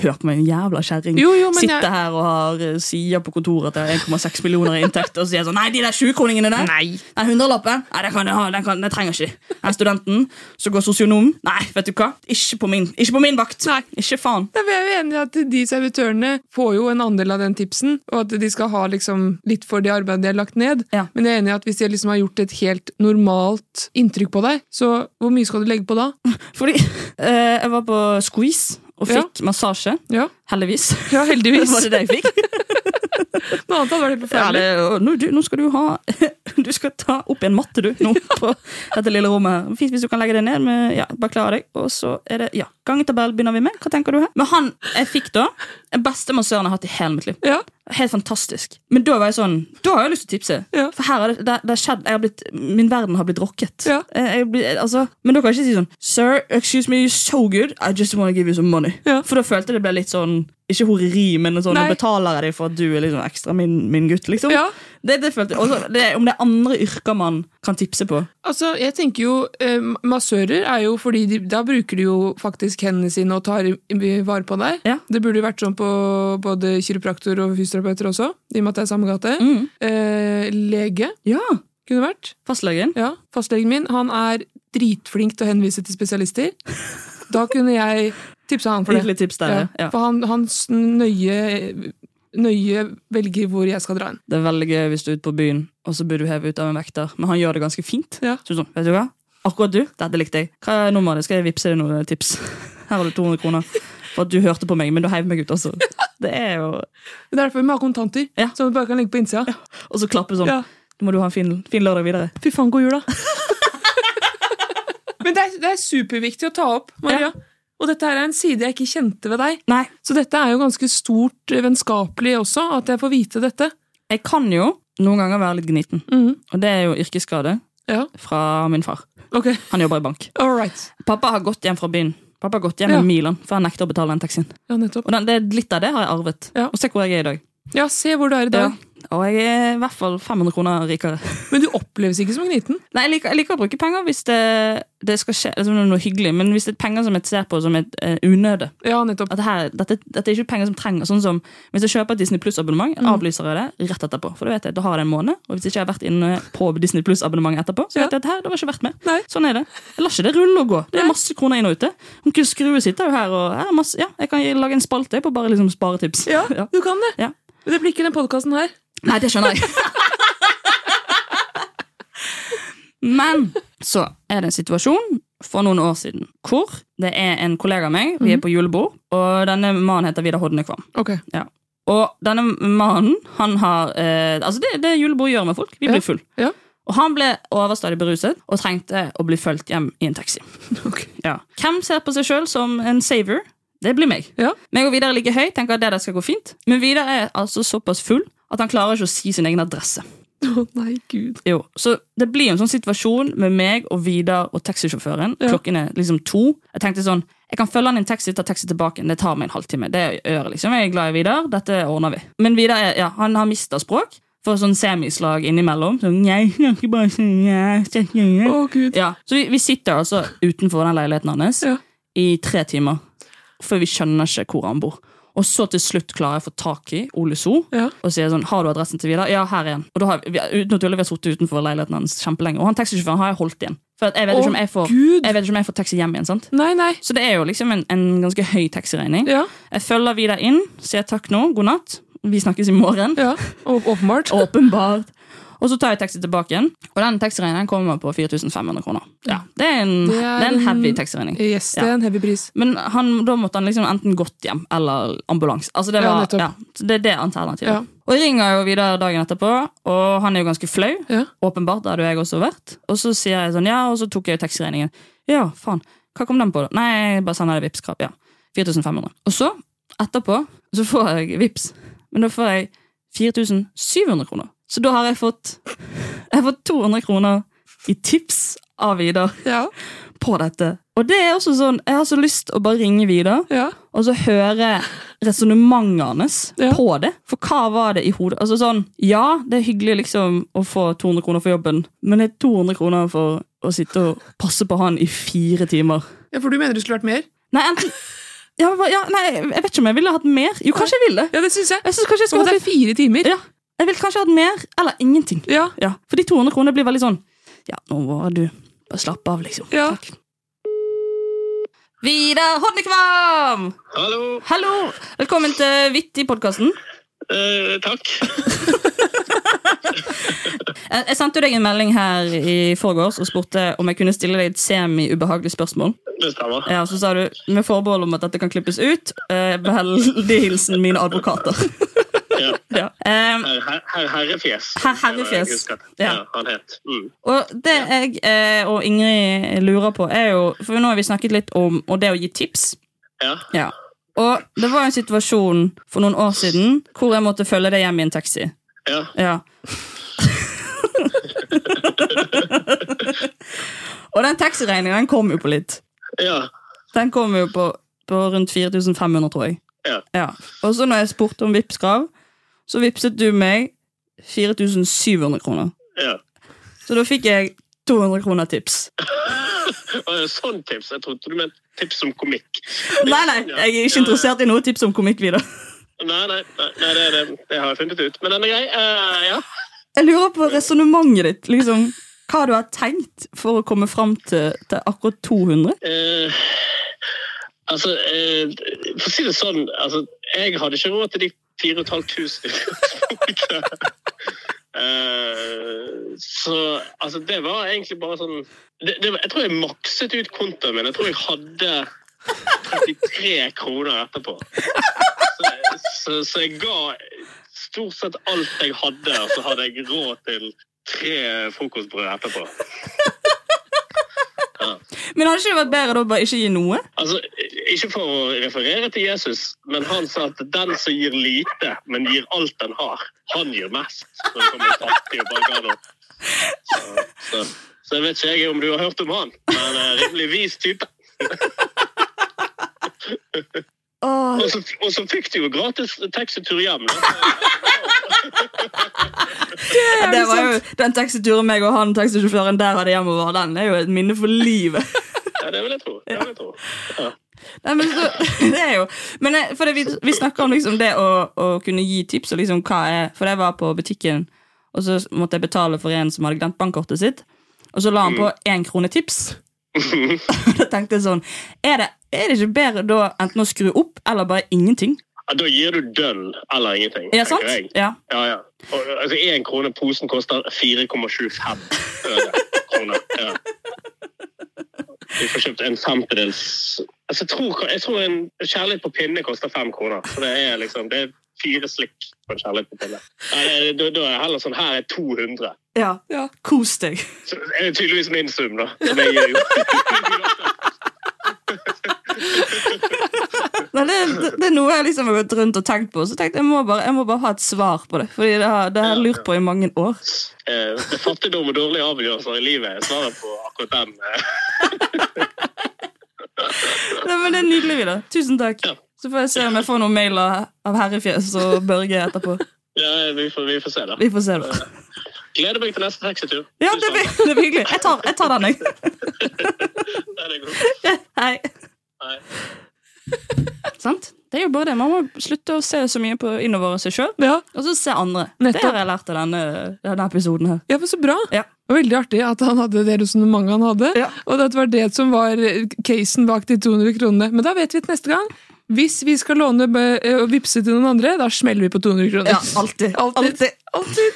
Hør på meg, en jævla kjerring. Sitter jeg- her og har eh, sider på kontoret har 1,6 millioner i inntekt, og sier sånn Nei, de der 20-kroningene der! Nei. Nei, hundrelappen? Nei, den kan jeg ha, den, kan, den trenger ikke de. Jeg er studenten, så går sosionom. Nei, vet du hva? Ikke på min, ikke på min vakt! Nei. Ikke faen. Da er vi enige at de servitørene får jo en andel av den tipsen, og at de skal ha liksom litt for det arbeidet de har lagt ned. Ja. Men jeg er enig i at hvis jeg liksom har gjort et helt normalt inntrykk på deg, så hvor mye skal du legge på da? Fordi eh, jeg var på squeeze og Ja. fikk massasje. Ja, Heldigvis. ja heldigvis. var det det jeg fikk? Noe annet hadde vært Ja, forferdelig. det, nå, nå skal du ha Du skal ta opp en matte, du, nå på dette lille rommet. Fint hvis du kan legge det ned. men ja, bare klar deg. Og så er det ja, gangetabell begynner vi med. Hva tenker du her? Men han jeg fikk da, den beste massøren jeg har hatt i hele mitt liv. Ja. Helt fantastisk. Men da var jeg sånn Da har jeg lyst til å tipse. Ja. For her har det, det, det har skjedd har blitt, Min verden har blitt rocket. Ja. Jeg, jeg altså, men da kan jeg ikke si sånn Sir, excuse me, you're so good. I just want to give you some money. Ja. For da følte jeg det ble litt sånn Ikke horeri, men sånn, nå betaler jeg deg for at du er liksom ekstra min, min gutt. liksom Ja. Det, det følte jeg. Også, det, om det er andre yrker man kan tipse på. Altså, jeg tenker jo eh, Massører er jo fordi de, da bruker de jo faktisk hendene sine og tar vare på deg. Ja. Det burde jo vært sånn på både kiropraktor og fysioterapeuter også, i og med at det er samme gate. Mm. Eh, lege Ja, kunne vært. Fastlegen. Ja, Fastlegen min han er dritflink til å henvise til spesialister. Da kunne jeg tipsa han for det. Tips der, Ja, ja. For han, hans nøye, nøye velger hvor jeg skal dra inn. Det er veldig gøy hvis du er ute på byen, og så blir du hevet ut av en vekter. Men han gjør det ganske fint. Ja. Så sånn, vet du hva? Akkurat du, dette likte jeg. Hva er nummeret? Skal jeg vippse deg noen tips? Her har du 200 kroner. For at du hørte på meg, men du heiv meg ut også. Det er jo Det er derfor vi har kontanter, Ja. så vi bare kan legge på innsida. Og så klappe sånn. Ja. Nå må du ha en fin, fin lørdag videre. Fy faen, god jul, da! Men det er, det er superviktig å ta opp, Maria. Og dette her er en side jeg ikke kjente ved deg. Nei, Så dette er jo ganske stort eh, vennskapelig også, at jeg får vite dette. jeg kan jo noen ganger være litt gniten. Mhm. Og det er jo yrkesskade Ja, fra min far. Okay. Han jobber i bank. Alright. Pappa har gått hjem fra byen. Pappa har gått hjem Ja. med Milan, for han nekter å betale den taxien. Ja. Og den, det, litt av det har jeg arvet. Ja. Og se hvor jeg er i dag. Ja, se hvor du er i dag. Og jeg er i hvert fall 500 kroner rikere. Men du oppleves ikke som gniten. Nei, jeg liker, jeg liker å bruke penger hvis det, det skal skje altså, noe hyggelig, men hvis det er penger som jeg ser på som et uh, unøde Ja, nettopp. at det her, dette, dette er ikke penger som trenger Sånn som Hvis jeg kjøper et Disney Pluss-abonnement, Mm. avlyser jeg det rett etterpå. For da vet jeg, da har jeg en måned, og hvis jeg ikke har vært inne på Disney Pluss-abonnementet etterpå, så Ja. vet jeg at her, her, det var ikke verdt mer. Nei. Sånn er det. Jeg lar ikke det rulle og gå. Det er masse kroner inn og ute. Onkel Skrue sitter jo her og her er masse, ja, Jeg kan lage en spalte på bare liksom sparetips. Ja, du kan det. Ja. Men det blir ikke den podkasten her. Nei, det skjønner jeg. Men så er det en situasjon for noen år siden hvor det er en kollega av meg, vi er på julebord, og denne mannen heter Vidar Hodnekvam. Okay. Ja. Og denne mannen, han har eh, Altså, det, det julebord gjør med folk. Vi blir full. Ja. Og han ble overstadig beruset og trengte å bli fulgt hjem i en taxi. Okay. Ja. Hvem ser på seg sjøl som en saver? Det blir meg. Ja. Meg og Vidar ligger like høy, tenker at det der skal gå fint. Men Vidar er altså såpass full at han klarer ikke å si sin egen adresse. Å nei, gud. Jo, Så det blir en sånn situasjon med meg og Vidar og taxisjåføren. Ja. Klokken er liksom to. Jeg tenkte sånn, jeg kan følge han i en taxi, ta taxi tilbake. Det tar meg en halvtime. Det gjør liksom. Jeg er glad i Vidar. Dette ordner vi. Men Vidar ja, han har mista språk. Får sånn semislag innimellom. Sånn, jeg snakker bare sånn, jeg snakker ikke». Å, gud. ja, Så vi, vi sitter altså utenfor den leiligheten hans Ja. i tre timer. For vi skjønner ikke hvor han bor. Og så til slutt klarer jeg å få tak i Ole So Ja. og sier sånn, har du adressen til Vidar? Ja, her igjen. Og da har vi, uten å tulle, vi har sittet utenfor leiligheten hans kjempelenge. Og han taxisjåføren har jeg holdt igjen. For jeg vet om jeg får, jeg vet ikke om jeg får taxi hjem igjen. sant? Nei, nei. Så det er jo liksom en, en ganske høy taxiregning. Ja, Jeg følger Vidar inn, sier takk nå, god natt. Vi snakkes i morgen. ja. Åpenbart. Åpenbart. Og så tar jeg taxi tilbake igjen, og den taxiregningen kommer på 4500 kroner. Ja, det er en, Det det er er en heavy taxiregning. Yes, det er en heavy pris. Men han, da måtte han liksom enten gått hjem eller ambulanse. Altså det, Ja, var, nettopp. ja, det er det alternativet. Ja. Og jeg ringer jo videre dagen etterpå, og han er jo ganske flau. Ja. Åpenbart, det hadde jo jeg også vært. Og så sier jeg sånn, ja, og så tok jeg jo taxiregningen. Ja, faen, hva kom den på da? Nei, jeg bare sender det Vipps-krav, ja. 4500. Og så, etterpå, så får jeg Vips. Men da får jeg 4700 kroner. Så da har jeg fått, jeg har fått 200 kroner i tips av Vidar Ja. på dette. Og det er også sånn, Jeg har så lyst å bare ringe Vidar Ja. og så høre resonnementet hans Ja. på det. For hva var det i hodet? Altså sånn, Ja, det er hyggelig liksom å få 200 kroner for jobben, men det er 200 kroner for å sitte og passe på han i fire timer. ja, for du mener du skulle vært mer? Nei, enten ja, ja, nei, jeg vet ikke om jeg ville hatt mer. Jo, kanskje jeg ville. Ja, det synes jeg. Jeg synes kanskje jeg skulle det er fire timer. ja, Jeg ville kanskje hatt mer, eller ingenting. Ja. Ja, For de 200 kronene blir veldig sånn Ja, nå må du bare slappe av, liksom. Ja. Takk. Vidar Hodnekvam! Hallo. Hallo! Velkommen til Vittig-podkasten. Eh, takk. Jeg jeg sendte jo deg en melding her i forgårs og spurte om jeg kunne stille deg et semi-ubehagelig spørsmål. Det stemmer. Ja, Så sa du med forbehold om at dette kan klippes ut. Eh, Veldig hilsen mine advokater. Ja. ja. Herr her, her, Herrefjes. Her, Herrefjes. Ja. Ja. han het. Mm. og det jeg eh, og Ingrid lurer på, er jo For nå har vi snakket litt om det å gi tips. Ja. Ja. Og det var en situasjon for noen år siden hvor jeg måtte følge deg hjem i en taxi. ja. Ja. og den taxiregningen den kom jo på litt. Ja. Den kom jo på, på rundt 4500, tror jeg. Ja. Og så når jeg spurte om Vipps-krav, så vippset du meg 4700 kroner. ja. Så da fikk jeg 200 kroner tips. Sånn tips. Jeg trodde du mente tips om komikk. Nei, nei, jeg er ikke interessert i noe tips om komikk Vidar. Nei, nei, nei, nei det, det, det har jeg funnet ut. Men den er grei. Uh, ja. Jeg lurer på resonnementet ditt. Liksom, hva du har tenkt for å komme fram til, til akkurat 200? Uh, altså, uh, for å si det sånn altså, Jeg hadde ikke råd til de 4500. uh, så altså, det var egentlig bare sånn det, det, Jeg tror jeg makset ut kontoen min. Jeg tror jeg hadde 33 kroner etterpå. Så, så, så jeg ga stort sett alt jeg hadde, og så hadde jeg råd til tre frokostbrød etterpå. Men hadde ikke vært bedre å bare ikke gi noe? Altså, Ikke for å referere til Jesus, men han sa at den som gir lite, men gir alt den har, han gir mest. Så, det. Så, så, så jeg vet ikke jeg om du har hørt om han, men uh, rimelig vis type. Og så fikk du jo gratis taxitur hjem. Da. ja, det var jo Den taxituren meg og han taxisjåføren der hadde hjemover, den er jo et minne for livet. Ja, det vil jeg tro. Det vil jeg tro. Ja. Nei, men så, det er jo Men jeg- for det, vi, vi snakker om liksom det å, å kunne gi tips og liksom hva er For jeg var på butikken, og så måtte jeg betale for en som hadde glemt bankkortet sitt. Og så la han på én krone tips. da tenkte jeg sånn er det, er det ikke bedre da enten å skru opp eller bare ingenting? Ja, da gir du døll eller ingenting. Ja, sant? jeg. Ja. Ja, ja. Og, altså, Én krone posen koster 4,25 øre kroner. Ja. Vi får kjøpt en femtedels altså, jeg, tror, jeg tror en kjærlighet på pinne koster fem kroner. Så det er liksom det er fire slikk på en kjærlighet på pinne. Nei, Da, da er heller sånn her er 200. Ja. Kos deg. Så er det tydeligvis min sum, da. Som jeg gir jo. Nei, det, det, er noe jeg liksom har gått rundt og tenkt på. Så tenkte jeg må bare, jeg må bare ha et svar på det. Fordi det har, det har jeg lurt på i mange år. Eh, Fattigdom og dårlige avgjørelser i livet er svaret på akkurat den. eh. Nei, men Det er nydelig, Vidar. Tusen takk. Så får jeg se om jeg får noen mailer av Herrefjes og Børge etterpå. Ja, vi får, vi får se, da. Vi får se, da. Gleder meg til neste taxitur. Ja, det blir, det blir hyggelig. Jeg tar, jeg tar den, jeg. Hei. Hei. Sant? Det er jo bare det. Man må slutte å se så mye på innover seg sjøl, Ja. og så se andre. Nettopp. Det har jeg lært av denne, denne episoden her. Ja, men Så bra. Ja. Det var veldig artig at han hadde det resonnementet han hadde. Ja. Og det var det som var casen bak de 200 kronene. Men da vet vi til neste gang. Hvis vi skal låne og vippse til noen andre, da smeller vi på 200 kroner. Ja, alltid. Altid. Altid. Altid.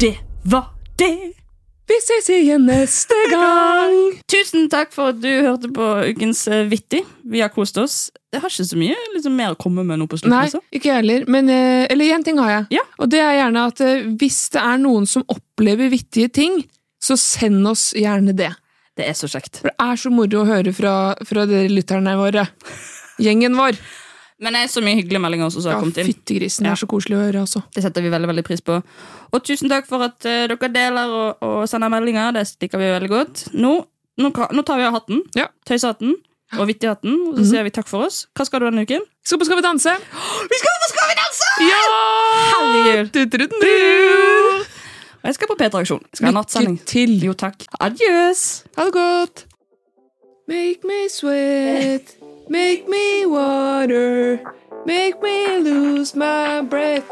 Det var det. Vi ses igjen neste gang! Tusen takk for at du hørte på ukens eh, Vittig. Vi har kost oss. Jeg har ikke så mye liksom, mer å komme med nå på slutten. Nei, altså. ikke jeg heller. Men, eh, eller én ting har jeg. Ja. Og det er gjerne at eh, hvis det er noen som opplever vittige ting, så send oss gjerne det. Det er så kjekt. For det er så moro å høre fra, fra dere lytterne våre. Gjengen vår. Men det er så mye hyggelige meldinger også som har kommet inn. Fyttegrisen. Det er så koselig å høre, altså. Det setter vi veldig veldig pris på. Og tusen takk for at uh, dere deler og, og sender meldinger. Det liker vi veldig godt. Nå, nå, nå tar vi av hatten. Ja. Tøysehatten og vittighatten. Og så sier vi takk for oss. Hva skal du denne uken? Skal på Skal vi danse? Vi skal på Skal vi danse! Ja! Herregud. Du-du-du-du! Og jeg skal på P3-aksjon. Jeg Skal ha nattsending. Til. Jo, takk. Adjøs. Ha det godt. Make me sweat, make me water, make me lose my breath.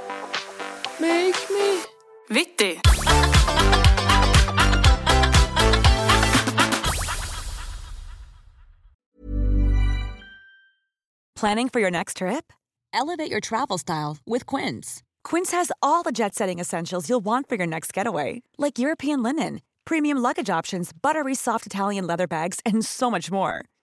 Make me Vittig. Planning for your next trip? Elevate your travel style with Quince. Quince has all the jet setting essentials you'll want for your next getaway, like European linen, premium luggage options, buttery soft Italian leather bags, and so much more.